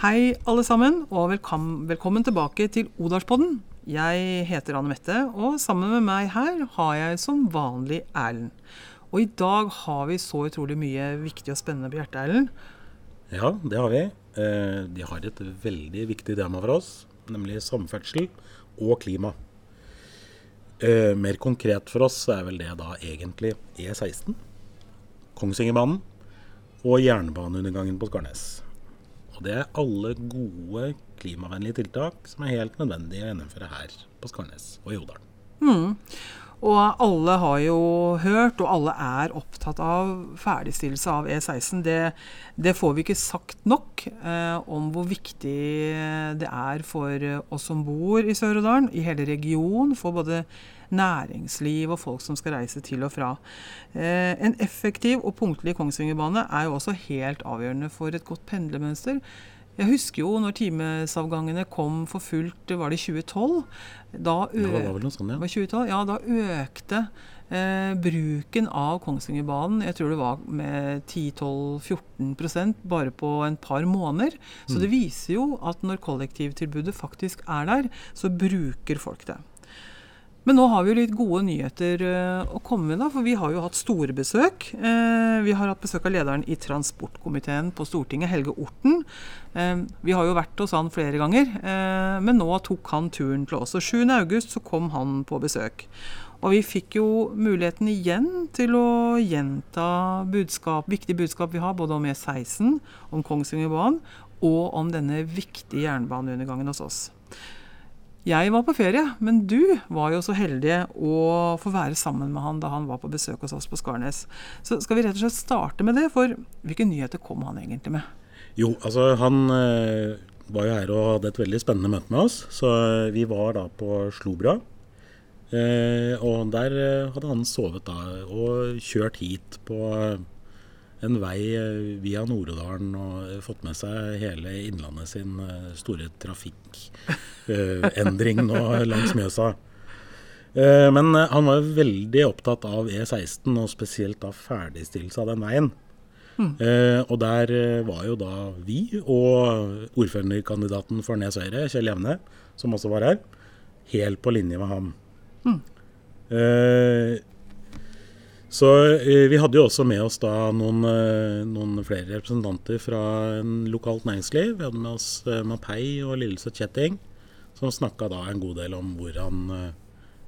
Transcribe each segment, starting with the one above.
Hei, alle sammen, og velkommen, velkommen tilbake til Odalspodden. Jeg heter Anne Mette, og sammen med meg her har jeg som vanlig Erlend. Og i dag har vi så utrolig mye viktig og spennende på hjertet, Erlend. Ja, det har vi. Eh, de har et veldig viktig tema for oss, nemlig samferdsel og klima. Eh, mer konkret for oss er vel det da egentlig E16, Kongsvingerbanen og jernbaneundergangen på Skarnes. Og det er alle gode klimavennlige tiltak som er helt nødvendige å gjennomføre her på Skarnes og i Odalen. Mm. Og alle har jo hørt, og alle er opptatt av ferdigstillelse av E16. Det, det får vi ikke sagt nok eh, om hvor viktig det er for oss som bor i Sør-Odalen, i hele regionen, for både næringsliv og folk som skal reise til og fra. Eh, en effektiv og punktlig Kongsvingerbane er jo også helt avgjørende for et godt pendlermønster. Jeg husker jo når timesavgangene kom for fullt, var det i 2012? Da, sånt, ja. 2012, ja, da økte eh, bruken av Kongsvingerbanen jeg tror det var med 10-12-14% bare på en par måneder. Så mm. det viser jo at når kollektivtilbudet faktisk er der, så bruker folk det. Men nå har vi jo litt gode nyheter uh, å komme med, da, for vi har jo hatt store besøk. Uh, vi har hatt besøk av lederen i transportkomiteen på Stortinget, Helge Orten. Uh, vi har jo vært hos han flere ganger, men nå tok han turen til oss. Og 7.8 så kom han på besøk. Og vi fikk jo muligheten igjen til å gjenta budskap, viktige budskap vi har, både om E16, om Kongsvingerbanen og om denne viktige jernbaneundergangen hos oss. Jeg var på ferie, men du var jo så heldig å få være sammen med han da han var på besøk hos oss på Skarnes. Så skal vi rett og slett starte med det, for hvilke nyheter kom han egentlig med? Jo, altså han øh, var jo her og hadde et veldig spennende møte med oss. Så eh, vi var da på Slobra. Eh, og der eh, hadde han sovet da og kjørt hit på en vei eh, via Nord-Odalen og fått med seg hele Innlandet sin eh, store trafikkendring nå langs Mjøsa. Eh, men han var veldig opptatt av E16, og spesielt av ferdigstillelse av den veien. Mm. og der var jo da vi og ordførerkandidaten for Nes Høyre, Kjell Jevne, som også var her, helt på linje med ham. Mm. Så eh, Vi hadde jo også med oss da noen, eh, noen, flere representanter fra en lokalt næringsliv. Vi hadde med oss eh, Mapei og Lillesøt Kjetting, som snakka da en god del om hvordan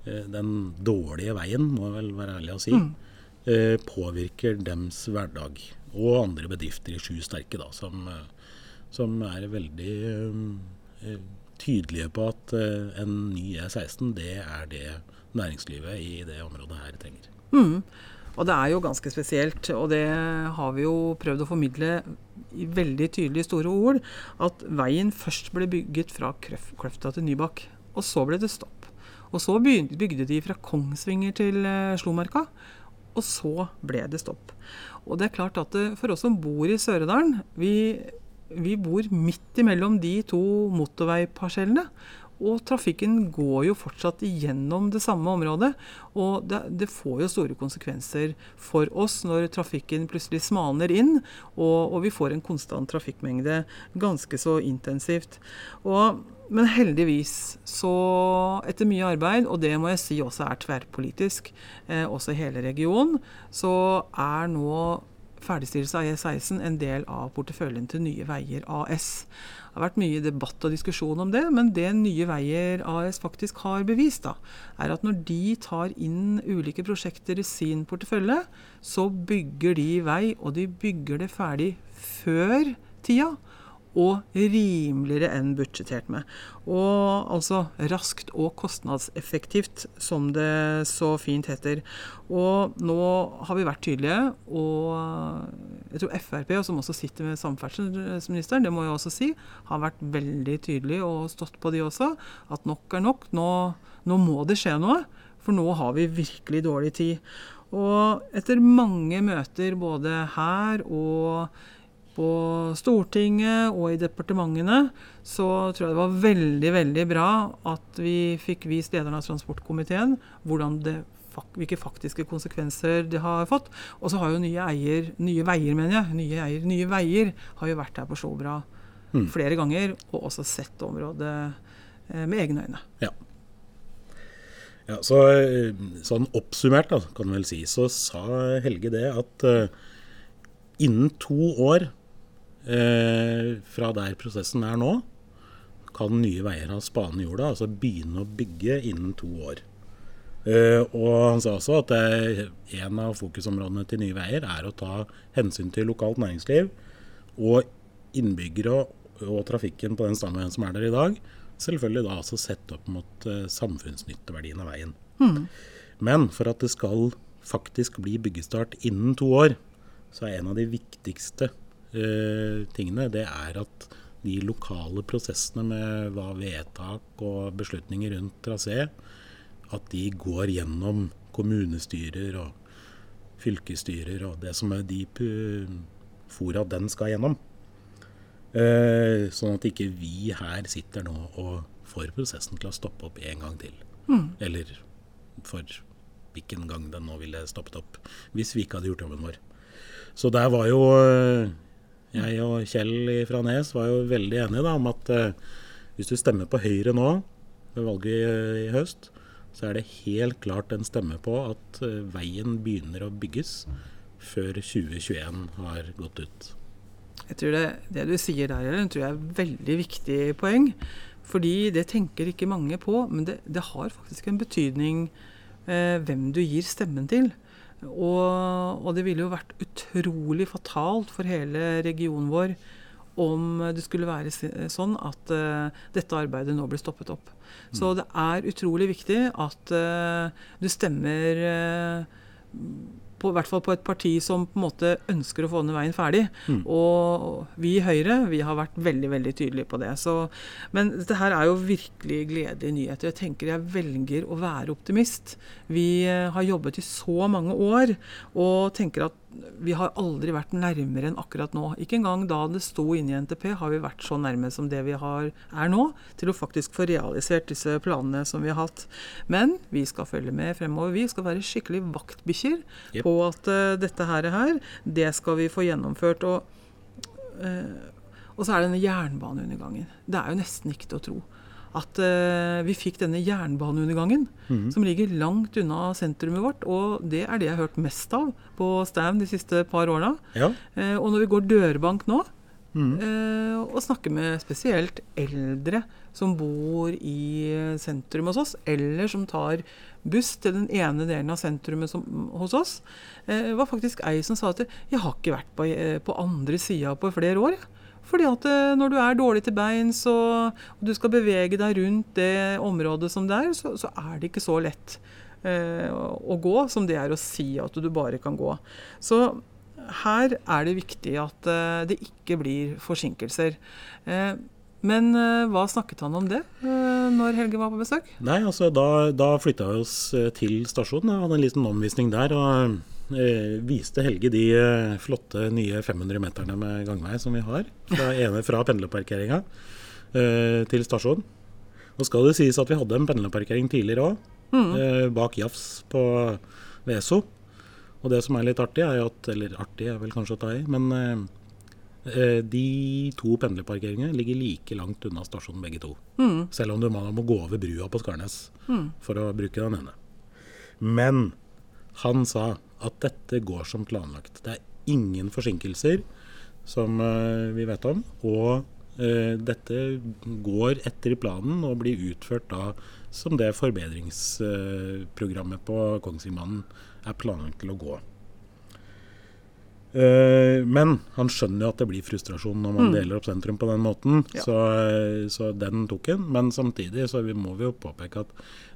den dårlige veien, må jeg vel være ærlig å si, mm. påvirker dems hverdag. Og andre bedrifter i Sju Sterke, da, som, som er veldig tydelige på at en ny E16, det er det næringslivet i det området her trenger. Mm. Og det er jo ganske spesielt, og det har vi jo prøvd å formidle i veldig tydelige, store ord, at veien først ble bygget fra Kløfta til Nybakk. Og så ble det stopp. Og så bygde de fra Kongsvinger til eh, Slomarka. Og så ble det stopp. Og det er klart at det, for oss som bor i Sør-Odalen, vi, vi bor midt imellom de to motorveiparsellene. Og trafikken går jo fortsatt igjennom det samme området. Og det, det, får jo store konsekvenser for oss når trafikken plutselig smalner inn, og, og vi får en konstant trafikkmengde ganske så intensivt. Og, men heldigvis, så etter mye arbeid, og det må jeg si også er tverrpolitisk, eh, også i hele regionen, så er nå ferdigstillelse av E16 en del av porteføljen til Nye Veier AS. Det har vært mye debatt og diskusjon om det, men det Nye Veier AS faktisk har bevist, da, er at når de tar inn ulike prosjekter i sin portefølje, så bygger de vei, og de bygger det ferdig før tida og rimeligere enn budsjettert med. Og altså raskt og kostnadseffektivt, som det så fint heter. Og nå har vi vært tydelige, og jeg tror Frp, som også sitter med samferdselsministeren, det må jeg også si, har vært veldig tydelig og stått på de også, at nok er nok. Nå, nå må det skje noe, for nå har vi virkelig dårlig tid. Og etter mange møter både her og på Stortinget og i departementene, så tror jeg det var veldig veldig bra at vi fikk vist lederen av transportkomiteen det, hvilke faktiske konsekvenser det har fått. Og så har jo nye eier, nye veier, mener jeg, nye, eier, nye veier har jo vært her på Slåbra Mm. flere ganger, og også sett området eh, med egne øyne. Ja, så, eh, sånn oppsummert da, kan vel si, så sa Helge det at eh, innen to år eh, fra der prosessen er nå, kan Nye Veier ha spaden i jorda, altså begynne å bygge innen to år. Eh, og han sa også at det, en av fokusområdene til Nye Veier er å ta hensyn til lokalt næringsliv og innbyggere og, og trafikken på den stamveien som er der i dag. Selvfølgelig da altså sett opp mot eh, samfunnsnytteverdien av veien. Men for at det skal faktisk bli byggestart innen to år, så er en av de viktigste tingene det er at de lokale prosessene med hva vedtak og beslutninger rundt trasé, at de går gjennom kommunestyrer og fylkesstyrer og det som er de fora den skal gjennom. Eh, sånn at ikke vi her sitter nå og får prosessen til å stoppe opp en gang til. Eller for hvilken gang den nå ville stoppet opp, hvis vi ikke hadde gjort jobben vår. Så der var jo eh, jeg og Kjell fra Nes var jo veldig enige da, om at eh, hvis du stemmer på Høyre nå ved valget i, høst, så er det helt klart en stemme på at eh, veien begynner å bygges før 2021 har gått ut. Jeg tror det, det du sier der, Ellen, tror jeg er et veldig viktig poeng. Fordi det tenker ikke mange på, men det, det har faktisk en betydning eh, hvem du gir stemmen til. Og, og det ville jo vært utrolig fatalt for hele regionen vår om det skulle være sånn at uh, dette arbeidet nå blir stoppet opp. Så det er utrolig viktig at uh, du stemmer eh, på, i hvert fall på et parti som på en måte ønsker å få denne veien ferdig. Mm. Og vi i Høyre vi har vært veldig veldig tydelige på det. Så, men dette her er jo virkelig gledelige nyheter. Jeg tenker jeg velger å være optimist. Vi eh, har jobbet i så mange år og tenker at vi har aldri vært nærmere enn akkurat nå. Ikke engang da det sto inne i NTP har vi vært så nærme som det vi har, er nå, til å faktisk få realisert disse planene som vi har hatt. Men vi skal følge med fremover. Vi skal være skikkelig vaktbikkjer yep. på at uh, dette her, her, det skal vi få gjennomført. Og, uh, og så er det denne jernbaneundergangen. Det er jo nesten ikke til å tro. At uh, vi fikk denne jernbaneundergangen, som ligger langt unna sentrumet vårt. Og det er det jeg har hørt mest av på Stavn de siste par årene. Ja, Uh, og når vi går dørbank nå, Mhm. uh, og snakker med spesielt eldre som bor i sentrum hos oss, eller som tar buss til den ene delen av sentrumet som, hos oss, var faktisk ei som sa at jeg har ikke vært på, på andre sida på flere år. Fordi at eh, når du er dårlig til beins og, du skal bevege deg rundt det området som det er, så, så er det ikke så lett eh, å, gå som det er å si at du bare kan gå. Så her er det viktig at eh, det ikke blir forsinkelser. Eh, men eh, hva snakket han om det eh, når Helge var på besøk? Nei, altså da, da flytta vi oss til stasjonen. Jeg hadde en liten omvisning der. og viste Helge de eh, flotte nye 500 meterne med gangvei som vi har. Fra, ene fra pendlerparkeringa eh, til stasjonen. Nå skal det sies at vi hadde en pendlerparkering tidligere òg, eh, bak Jafs på Veso. Og det som er litt artig, er at Eller artig er vel kanskje å ta i, men eh, eh, de to pendlerparkeringene ligger like langt unna stasjonen begge to. Mm. Selv om du må gå over brua på Skarnes for å bruke den ene. Men han sa at dette går som planlagt. Det er ingen forsinkelser som eh, vi vet om. Og eh, dette går etter planen og blir utført da som det forbedringsprogrammet på Kongsvingbanen er planlagt til å gå. Eh, men han skjønner jo at det blir frustrasjon når man Mm. deler opp sentrum på den måten, Ja. så, eh, så den tok han. Men samtidig så vi må vi jo påpeke at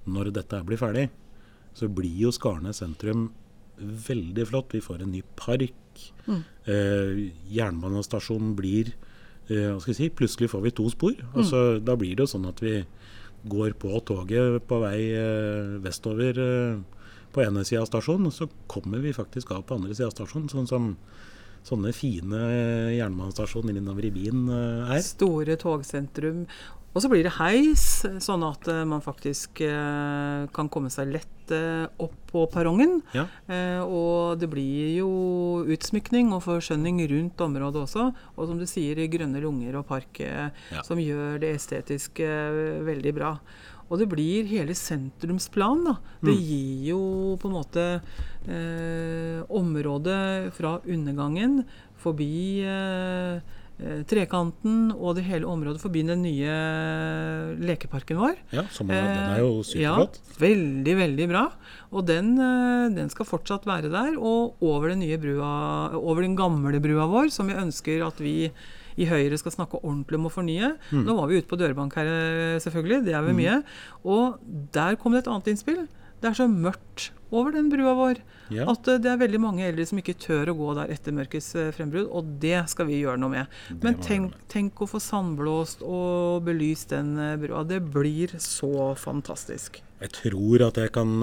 når dette blir ferdig, så blir jo Skarnes sentrum veldig flott. Vi får en ny park. Mm. Eh, jernbanestasjonen blir eh, hva skal jeg si, Plutselig får vi to spor. Altså, Da blir det jo sånn at vi går på toget på vei eh, vestover på ene sida av stasjonen, og så kommer vi faktisk av på andre sida av stasjonen. Sånn som sånne fine jernbanestasjoner innover i byen er. Store togsentrum. Og så blir det heis, sånn at eh, man faktisk eh, kan komme seg lett eh, opp på perrongen. Ja. Og det blir jo utsmykning og forskjønning rundt området også. Og som du sier, grønne lunger og park Ja. som gjør det estetiske veldig bra. Og det blir hele sentrumsplan, da. Det Mm. gir jo på en måte eh, området fra undergangen forbi eh, trekanten og det hele området forbi den nye lekeparken vår. ja som er, den er jo superflott. ja, veldig, veldig bra. Og den, eh, den skal fortsatt være der. Og over den brua, over den gamle brua vår, som vi ønsker at vi i Høyre skal snakke ordentlig om å fornye. Mm. Nå var vi ute på dørbank her, eh, selvfølgelig. Det er vi mye. Og der kom det et annet innspill. Det er så mørkt over den brua vår Ja. at eh, det er veldig mange eldre som ikke tør å gå der etter mørkets eh, frembrudd, og det skal vi gjøre noe med. Men tenk, tenk å få sandblåst og belyst den eh, brua. Det blir så fantastisk. Jeg tror at jeg kan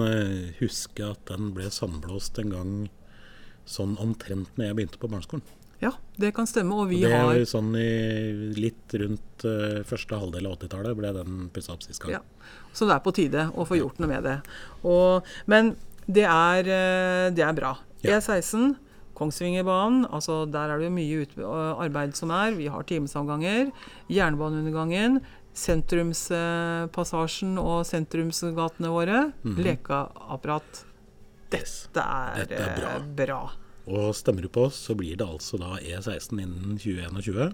huske at den ble sandblåst en gang sånn omtrent når jeg begynte på barneskolen. Ja, det kan stemme. Og vi det har sånn i litt rundt uh, første halvdel av 80-tallet ble den pussa opp sist gang. Ja. Så det er på tide å få gjort noe med det. Og, men det er, eh, det er bra. Ja. E16, Kongsvingerbanen, altså der er det jo mye ut, arbeid som er. Vi har timesavganger. Jernbaneundergangen. Sentrumspassasjen og sentrumsgatene våre. Mhm. Lekeapparat. Dette er, Dette er bra. eh, bra. Og stemmer du på oss, så blir det altså da E16 innen 2021.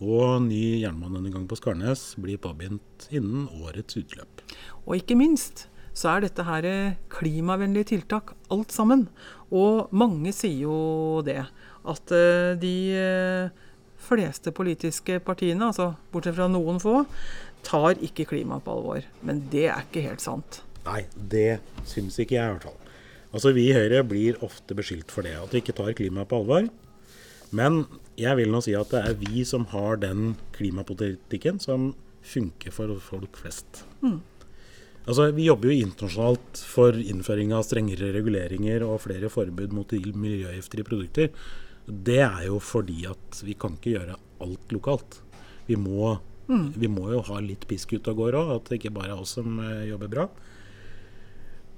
Og ny jernbaneundergang på Skarnes blir påbegynt innen årets utløp. Og ikke minst så er dette her eh, klimavennlige tiltak alt sammen. Og mange sier jo det. At eh, de eh, fleste politiske partiene, altså bortsett fra noen få, tar ikke klimaet på alvor. Men det er ikke helt sant. Nei, det syns ikke jeg i hvert fall. Altså Vi i Høyre blir ofte beskyldt for det, at vi ikke tar klimaet på alvor. Men jeg vil nå si at det er vi som har den klimapolitikken som funker for folk flest. Altså, Vi jobber jo internasjonalt for innføring av strengere reguleringer og flere forbud mot miljøgifter i produkter. Det er jo fordi at vi kan ikke gjøre alt lokalt. Vi må, vi må jo ha litt pisk ute og går òg, at det ikke bare er oss som eh, jobber bra.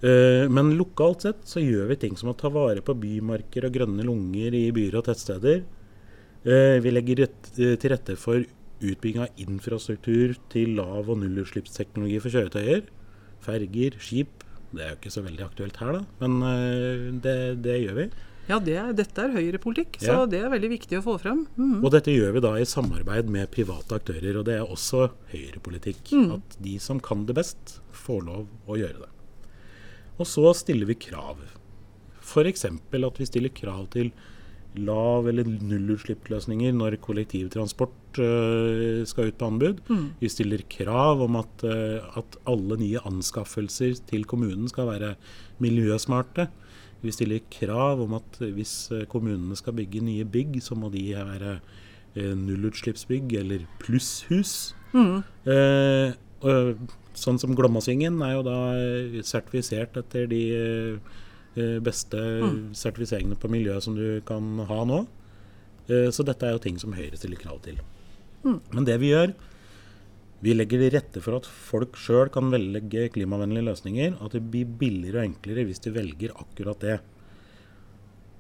Eh, Men lokalt sett så gjør vi ting som å ta vare på bymarker og grønne lunger i byer og tettsteder. Eh, Vi legger eh, til rette for utbygging av infrastruktur til lav- og nullutslippsteknologi for kjøretøyer. Ferger, skip. Det er jo ikke så veldig aktuelt her, da, men det, det gjør vi. Ja, det dette er høyrepolitikk, så Ja. det er veldig viktig å få frem. Mhm. Og dette gjør vi da i samarbeid med private aktører, og det er også høyrepolitikk. At de som kan det best, får lov å gjøre det. Og så stiller vi krav. F.eks. at vi stiller krav til lav- eller nullutslippsløsninger når kollektivtransport uh, skal ut på anbud. Vi stiller krav om at, uh, at alle nye anskaffelser til kommunen skal være miljøsmarte. Vi stiller krav om at hvis øh, kommunene skal bygge nye bygg, så må de være nullutslippsbygg eller plusshus. Eh, og sånn som Glommasvingen er jo da eh, sertifisert etter de beste mm. sertifiseringene på miljøet som du kan ha nå. Eh, så dette er jo ting som Høyre stiller krav til. Men det vi gjør, vi legger til rette for at folk sjøl kan velge klimavennlige løsninger, at det blir billigere og enklere hvis de velger akkurat det.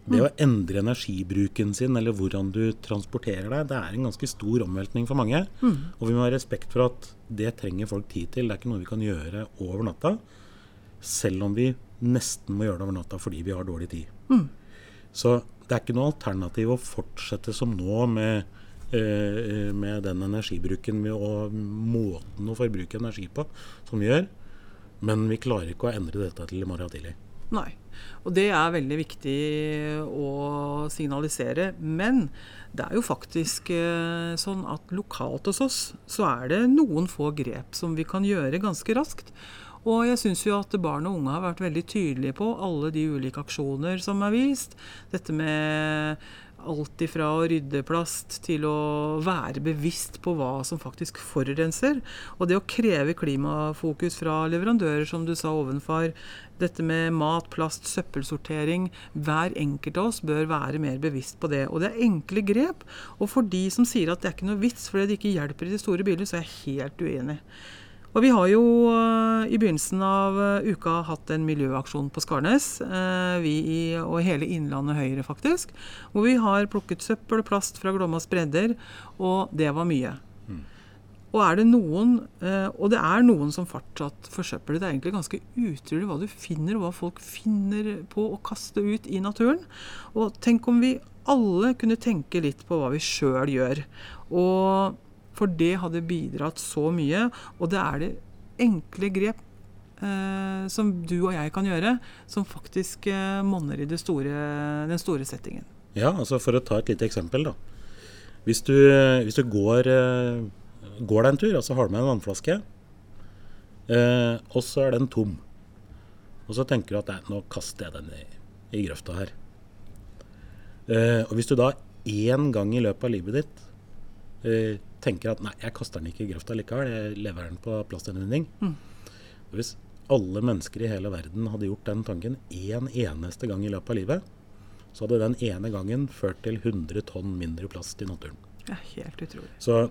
Det å endre energibruken sin, eller hvordan du transporterer deg, det er en ganske stor omveltning for mange. Og vi må ha respekt for at det trenger folk tid til. Det er ikke noe vi kan gjøre over natta. Selv om vi nesten må gjøre det over natta fordi vi har dårlig tid. Så det er ikke noe alternativ å fortsette som nå med, eh, med den energibruken vi- og måten å forbruke energi på som vi gjør. Men vi klarer ikke å endre dette til i morgen tidlig. Nei. Og det er veldig viktig å signalisere. Men det er jo faktisk eh, sånn at lokalt hos oss så er det noen få grep som vi kan gjøre ganske raskt. Og jeg syns jo at barn og unge har vært veldig tydelige på alle de ulike aksjoner som er vist. Dette med alt ifra å rydde plast til å være bevisst på hva som faktisk forurenser. Og det å kreve klimafokus fra leverandører, som du sa ovenfor, dette med mat, plast, søppelsortering Hver enkelt av oss bør være mer bevisst på det. Og det er enkle grep. Og for de som sier at det er ikke noe vits fordi det ikke hjelper i de store bilene, så er jeg helt uenig. Og vi har jo uh, i begynnelsen av uh, uka hatt en miljøaksjon på Skarnes, uh, vi i, og hele Innlandet Høyre faktisk, hvor vi har plukket søppel og plast fra Glommas bredder, og det var mye. Mm. Og er det noen, og det er noen som fortsatt forsøpler. Det er egentlig ganske utrolig hva du finner, og hva folk finner på å kaste ut i naturen. Og tenk om vi alle kunne tenke litt på hva vi sjøl gjør. Og for det hadde bidratt så mye. Og det er det enkle grep eh, som du og jeg kan gjøre, som faktisk eh, monner i store, den store settingen. Ja, altså for å ta et lite eksempel, da. Hvis du, hvis du går, eh, går, deg en tur, og så har du med en vannflaske, eh, og så er den tom. Og så tenker du at nå kaster jeg den i, i grøfta her. Eh, og hvis du da én gang i løpet av livet ditt eh, tenker at nei, jeg kaster den ikke i grøfta likevel, jeg lever den på plastgjenvinning. Mm. Hvis alle mennesker i hele verden hadde gjort den tanken én en eneste gang i løpet av livet, så hadde den ene gangen ført til 100 tonn mindre plast i naturen. Ja, helt utrolig. Så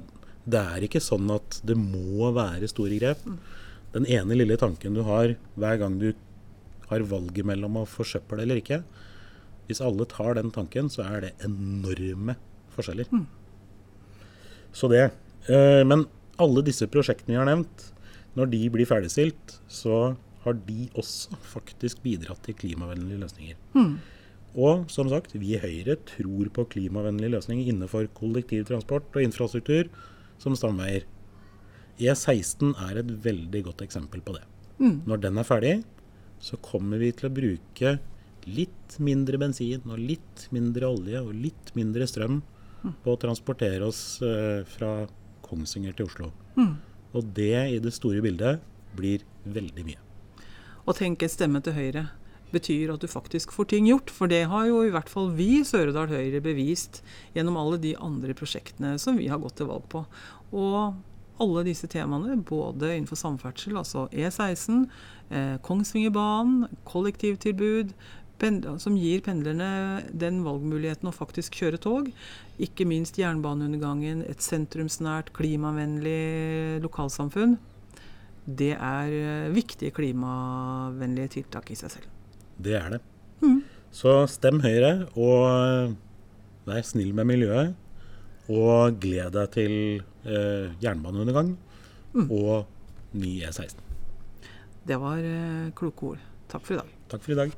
det er ikke sånn at det må være store grep. Mm. Den ene lille tanken du har hver gang du har valget mellom å forsøple eller ikke, hvis alle tar den tanken, så er det enorme forskjeller. Mm. Så det. Eh, men alle disse prosjektene vi har nevnt, når de blir ferdigstilt, så har de også faktisk bidratt til klimavennlige løsninger. Mm. Og som sagt, vi i Høyre tror på klimavennlige løsninger innenfor kollektivtransport og infrastruktur som stamveier. E16 er et veldig godt eksempel på det. Mm. Når den er ferdig, så kommer vi til å bruke litt mindre bensin og litt mindre olje og litt mindre strøm på å transportere oss uh, fra Kongsvinger til Oslo. Mm. Og det i det store bildet blir veldig mye. Å tenke stemme til Høyre betyr at du faktisk får ting gjort. For det har jo i hvert fall vi i Sør-Odal Høyre bevist gjennom alle de andre prosjektene som vi har gått til valg på. Og alle disse temaene, både innenfor samferdsel, altså E16, eh, Kongsvingerbanen, kollektivtilbud, som gir pendlerne den valgmuligheten å faktisk kjøre tog. Ikke minst jernbaneundergangen, et sentrumsnært, klimavennlig lokalsamfunn. Det er eh, viktige klimavennlige tiltak i seg selv. Det er det. Mm. Så stem Høyre, og eh, vær snill med miljøet. Og gled deg til eh, jernbaneundergang mm. og ny E16. Det var eh, kloke ord. Takk for i dag. Takk for i dag.